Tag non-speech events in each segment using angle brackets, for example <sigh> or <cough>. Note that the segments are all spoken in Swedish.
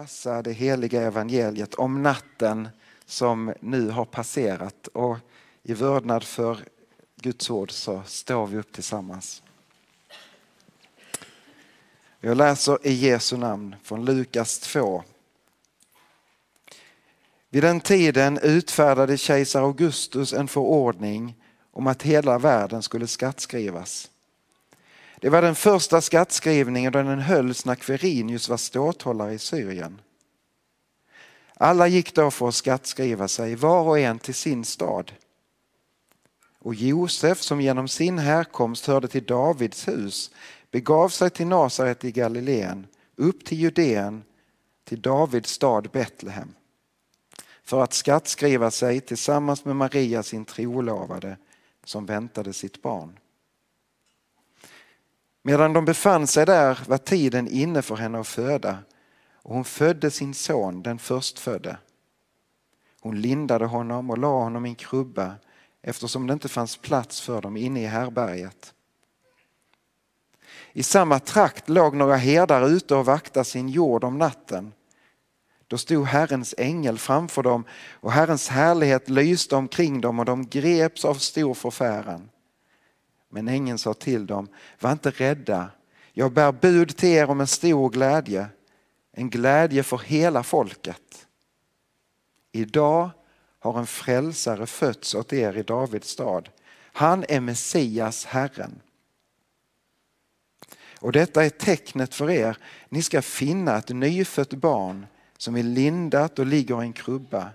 läsa det heliga evangeliet om natten som nu har passerat. Och i vördnad för Guds ord så står vi upp tillsammans. Jag läser i Jesu namn från Lukas 2. Vid den tiden utfärdade kejsar Augustus en förordning om att hela världen skulle skattskrivas. Det var den första skattskrivningen då den hölls när Quirinius var ståthållare i Syrien. Alla gick då för att skattskriva sig, var och en till sin stad. Och Josef, som genom sin härkomst hörde till Davids hus, begav sig till Nasaret i Galileen, upp till Judeen, till Davids stad Betlehem, för att skattskriva sig tillsammans med Maria, sin trolovade, som väntade sitt barn. Medan de befann sig där var tiden inne för henne att föda och hon födde sin son, den förstfödde. Hon lindade honom och la honom i en krubba eftersom det inte fanns plats för dem inne i härberget. I samma trakt låg några herdar ute och vaktade sin jord om natten. Då stod Herrens ängel framför dem och Herrens härlighet lyste omkring dem och de greps av stor förfäran. Men ängeln sa till dem, var inte rädda, jag bär bud till er om en stor glädje, en glädje för hela folket. Idag har en frälsare fötts åt er i Davids stad. Han är Messias, Herren. Och detta är tecknet för er, ni ska finna ett nyfött barn som är lindat och ligger i en krubba.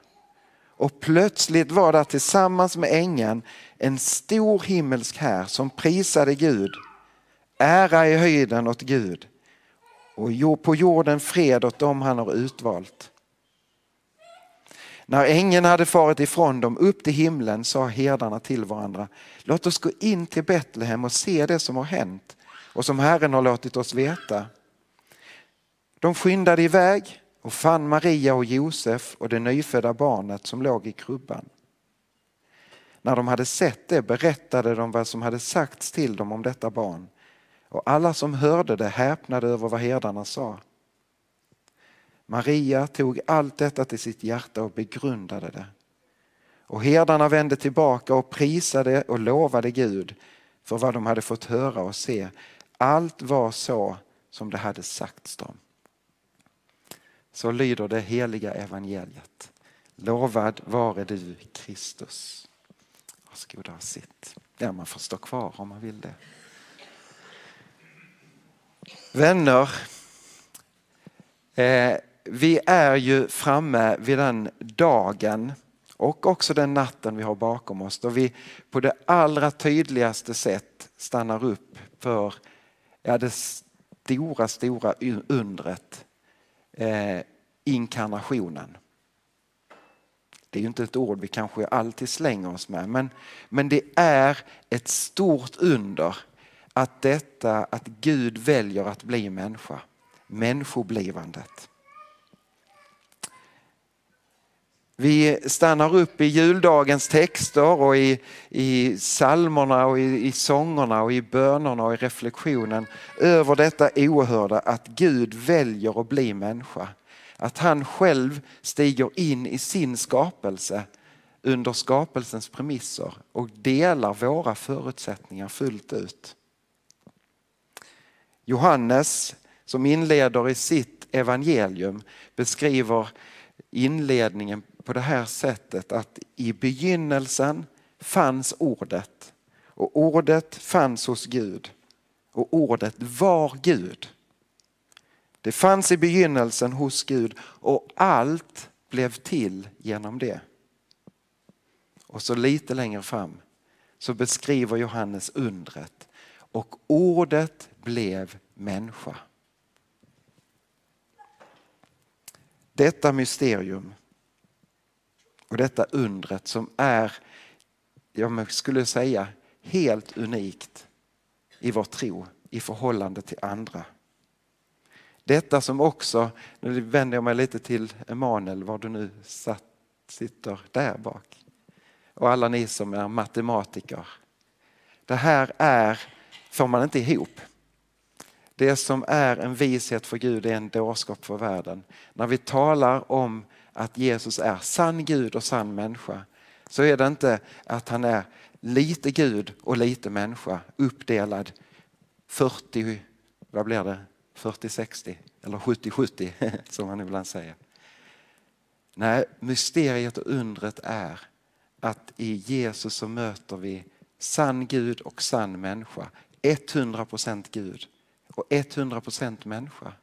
Och plötsligt var där tillsammans med ängeln en stor himmelsk här som prisade Gud. Ära i höjden åt Gud och på jorden fred åt dem han har utvalt. När ängeln hade farit ifrån dem upp till himlen sa herdarna till varandra, låt oss gå in till Betlehem och se det som har hänt och som Herren har låtit oss veta. De skyndade iväg och fann Maria och Josef och det nyfödda barnet som låg i krubban. När de hade sett det berättade de vad som hade sagts till dem om detta barn och alla som hörde det häpnade över vad herdarna sa. Maria tog allt detta till sitt hjärta och begrundade det. Och herdarna vände tillbaka och prisade och lovade Gud för vad de hade fått höra och se. Allt var så som det hade sagts dem. Så lyder det heliga evangeliet. Lovad vare du Kristus. Varsågoda och sitt. Ja, man får stå kvar om man vill det. Vänner, eh, vi är ju framme vid den dagen och också den natten vi har bakom oss då vi på det allra tydligaste sätt stannar upp för ja, det stora, stora undret, eh, inkarnationen. Det är ju inte ett ord vi kanske alltid slänger oss med men, men det är ett stort under att detta att Gud väljer att bli människa, människoblivandet. Vi stannar upp i juldagens texter och i, i psalmerna och i, i sångerna och i bönerna och i reflektionen över detta oerhörda att Gud väljer att bli människa. Att han själv stiger in i sin skapelse under skapelsens premisser och delar våra förutsättningar fullt ut. Johannes som inleder i sitt evangelium beskriver inledningen på det här sättet att i begynnelsen fanns ordet och ordet fanns hos Gud och ordet var Gud. Det fanns i begynnelsen hos Gud och allt blev till genom det. Och så lite längre fram så beskriver Johannes undret och ordet blev människa. Detta mysterium och detta undret som är, jag skulle säga, helt unikt i vår tro i förhållande till andra. Detta som också, nu vänder jag mig lite till Emanuel, var du nu satt, sitter där bak. Och alla ni som är matematiker. Det här är, får man inte ihop. Det som är en vishet för Gud är en dårskap för världen. När vi talar om att Jesus är sann Gud och sann människa så är det inte att han är lite Gud och lite människa uppdelad 40, vad blir det, 40-60 eller 70-70 <laughs> som man ibland säger. Nej, mysteriet och undret är att i Jesus så möter vi sann Gud och sann människa. 100% Gud och 100% människa.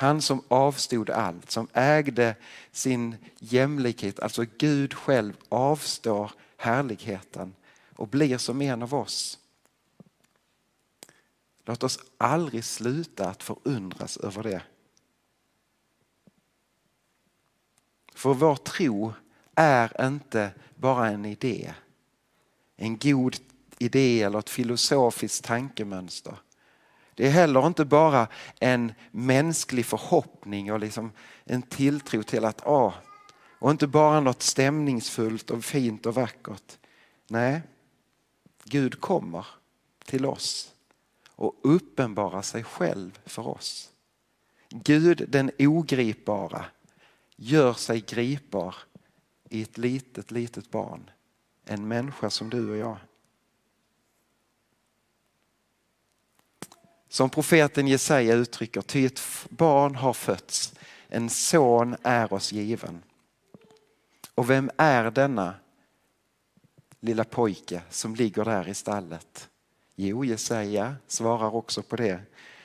Han som avstod allt, som ägde sin jämlikhet, alltså Gud själv avstår härligheten och blir som en av oss. Låt oss aldrig sluta att förundras över det. För vår tro är inte bara en idé, en god idé eller ett filosofiskt tankemönster. Det är heller inte bara en mänsklig förhoppning och liksom en tilltro till att, ah, och inte bara något stämningsfullt och fint och vackert. Nej, Gud kommer till oss och uppenbarar sig själv för oss. Gud den ogripbara gör sig gripbar i ett litet, litet barn. En människa som du och jag. Som profeten Jesaja uttrycker, ty ett barn har fötts, en son är oss given. Och vem är denna lilla pojke som ligger där i stallet? Jo, Jesaja svarar också på det,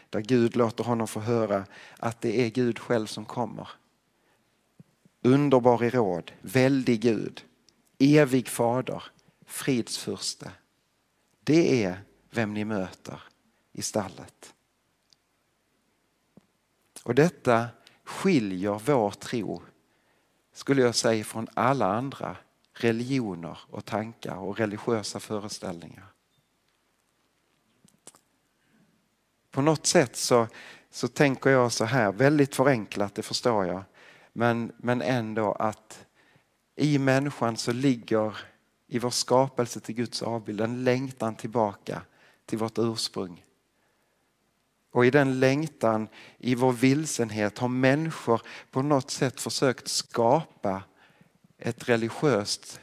där Gud låter honom få höra att det är Gud själv som kommer. Underbar i råd, väldig Gud, evig fader, fridsfurste. Det är vem ni möter i stallet. Och detta skiljer vår tro, skulle jag säga, från alla andra religioner och tankar och religiösa föreställningar. På något sätt så, så tänker jag så här, väldigt förenklat, det förstår jag, men, men ändå att i människan så ligger i vår skapelse till Guds avbild en längtan tillbaka till vårt ursprung. Och i den längtan, i vår vilsenhet, har människor på något sätt försökt skapa ett religiöst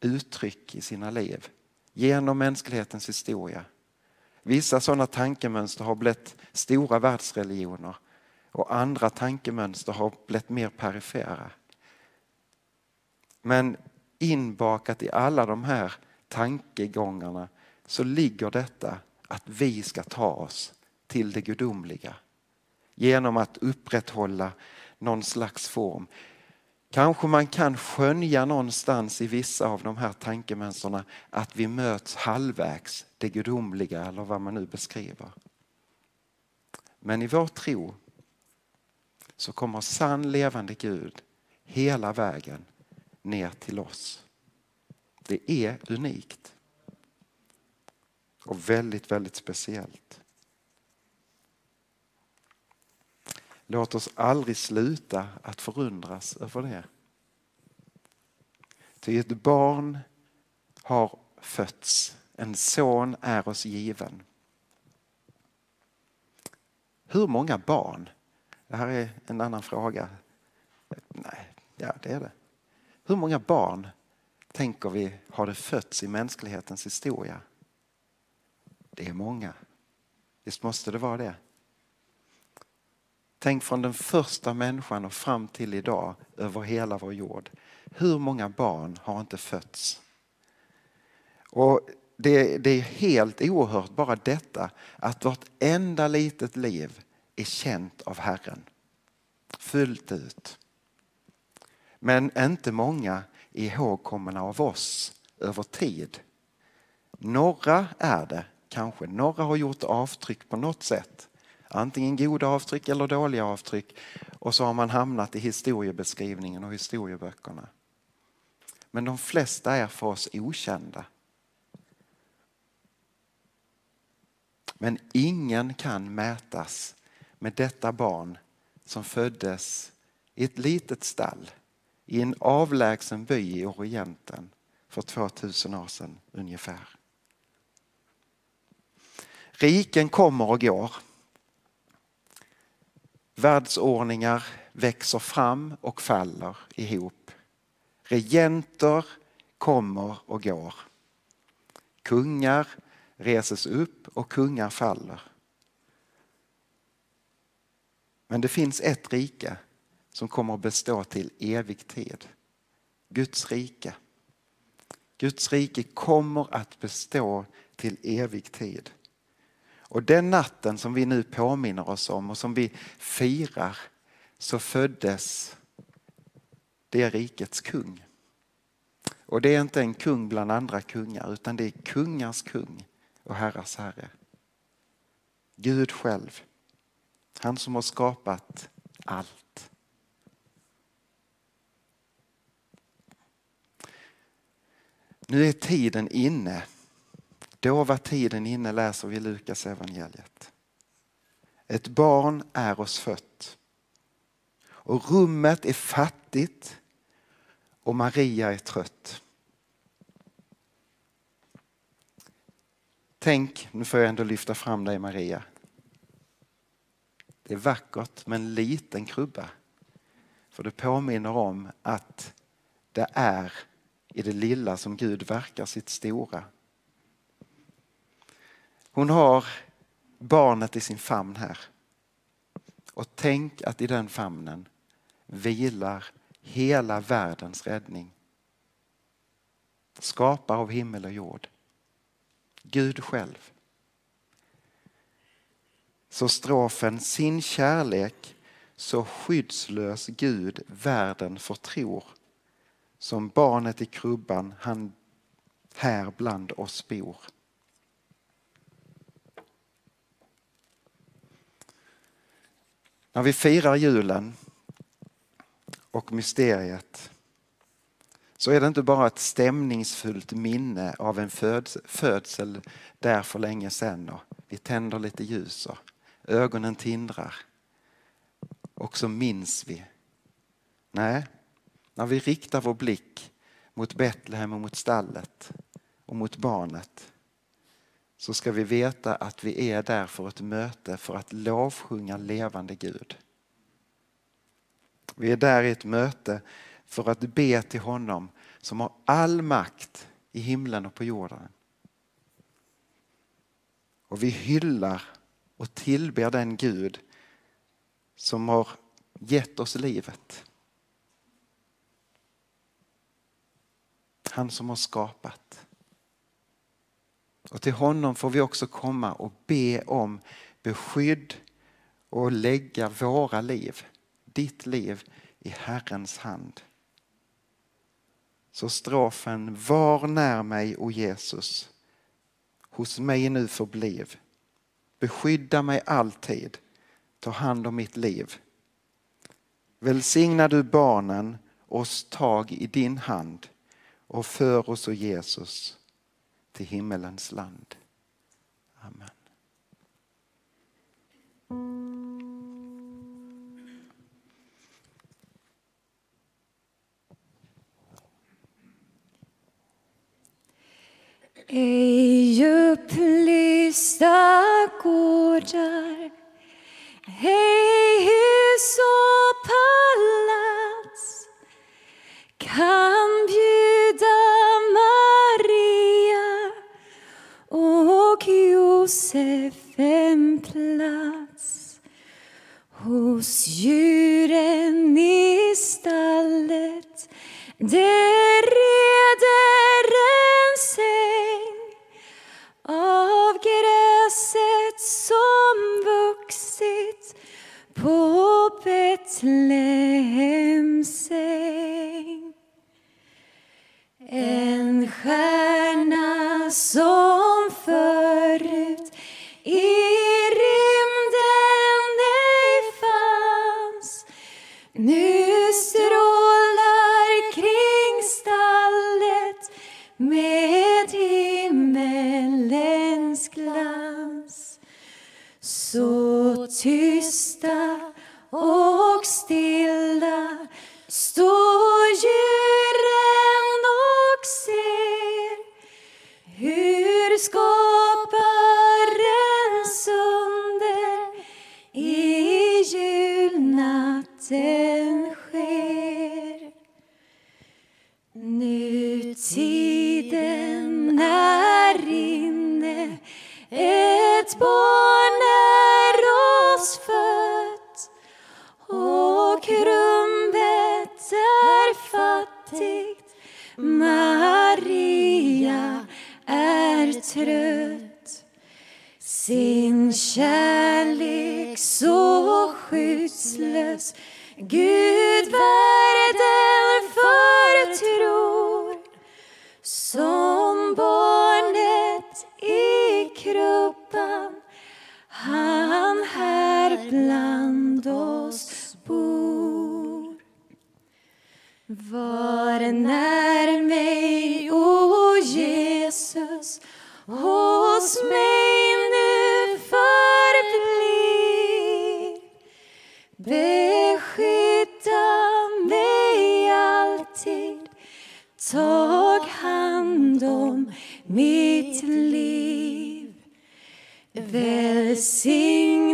uttryck i sina liv genom mänsklighetens historia. Vissa sådana tankemönster har blivit stora världsreligioner och andra tankemönster har blivit mer perifera. Men inbakat i alla de här tankegångarna så ligger detta att vi ska ta oss till det gudomliga genom att upprätthålla någon slags form. Kanske man kan skönja någonstans i vissa av de här tankemönstren att vi möts halvvägs, det gudomliga eller vad man nu beskriver. Men i vår tro så kommer sann levande Gud hela vägen ner till oss. Det är unikt. Och väldigt, väldigt speciellt. Låt oss aldrig sluta att förundras över det. Ty ett barn har fötts, en son är oss given. Hur många barn? Det här är en annan fråga. Nej, ja det är det. Hur många barn tänker vi har det fötts i mänsklighetens historia? Det är många. Visst måste det vara det? Tänk från den första människan och fram till idag över hela vår jord. Hur många barn har inte fötts? Och det, det är helt oerhört bara detta att vartenda litet liv är känt av Herren. Fullt ut. Men inte många är ihågkomna av oss över tid. Några är det kanske, några har gjort avtryck på något sätt Antingen goda avtryck eller dåliga avtryck. Och så har man hamnat i historiebeskrivningen och historieböckerna. Men de flesta är för oss okända. Men ingen kan mätas med detta barn som föddes i ett litet stall i en avlägsen by i Orienten för 2000 år sedan ungefär. Riken kommer och går. Världsordningar växer fram och faller ihop. Regenter kommer och går. Kungar reses upp och kungar faller. Men det finns ett rike som kommer att bestå till evig tid. Guds rike. Guds rike kommer att bestå till evig tid. Och den natten som vi nu påminner oss om och som vi firar så föddes det rikets kung. Och det är inte en kung bland andra kungar utan det är kungars kung och herrars herre. Gud själv. Han som har skapat allt. Nu är tiden inne. Då var tiden inne läser vi Lukas evangeliet. Ett barn är oss fött. Och rummet är fattigt och Maria är trött. Tänk, nu får jag ändå lyfta fram dig Maria. Det är vackert med en liten krubba. För det påminner om att det är i det lilla som Gud verkar sitt stora. Hon har barnet i sin famn här. Och tänk att i den famnen vilar hela världens räddning. Skapare av himmel och jord. Gud själv. Så strofen sin kärlek så skyddslös Gud världen förtror som barnet i krubban han här bland oss bor. När vi firar julen och mysteriet så är det inte bara ett stämningsfullt minne av en födsel där för länge sedan och vi tänder lite ljus och ögonen tindrar och så minns vi. Nej, när vi riktar vår blick mot Betlehem och mot stallet och mot barnet så ska vi veta att vi är där för ett möte för att lovsjunga levande Gud. Vi är där i ett möte för att be till honom som har all makt i himlen och på jorden. Och vi hyllar och tillber den Gud som har gett oss livet. Han som har skapat. Och till honom får vi också komma och be om beskydd och lägga våra liv, ditt liv, i Herrens hand. Så strofen Var när mig, o Jesus, hos mig nu förbliv. Beskydda mig alltid, ta hand om mitt liv. Välsigna du barnen, oss tag i din hand och för oss, o Jesus, till himmelens land. Amen. Ej upplysta gårdar, Josef en plats hos djuren i stallet. Där reder en säng av gräset som vuxit på Betlehems säng. En stjärna som tiden är inne, ett barn är oss fött och rummet är fattigt. Maria är trött. Sin kärlek så skyddslös Gud tag hand om mitt liv. Välsigna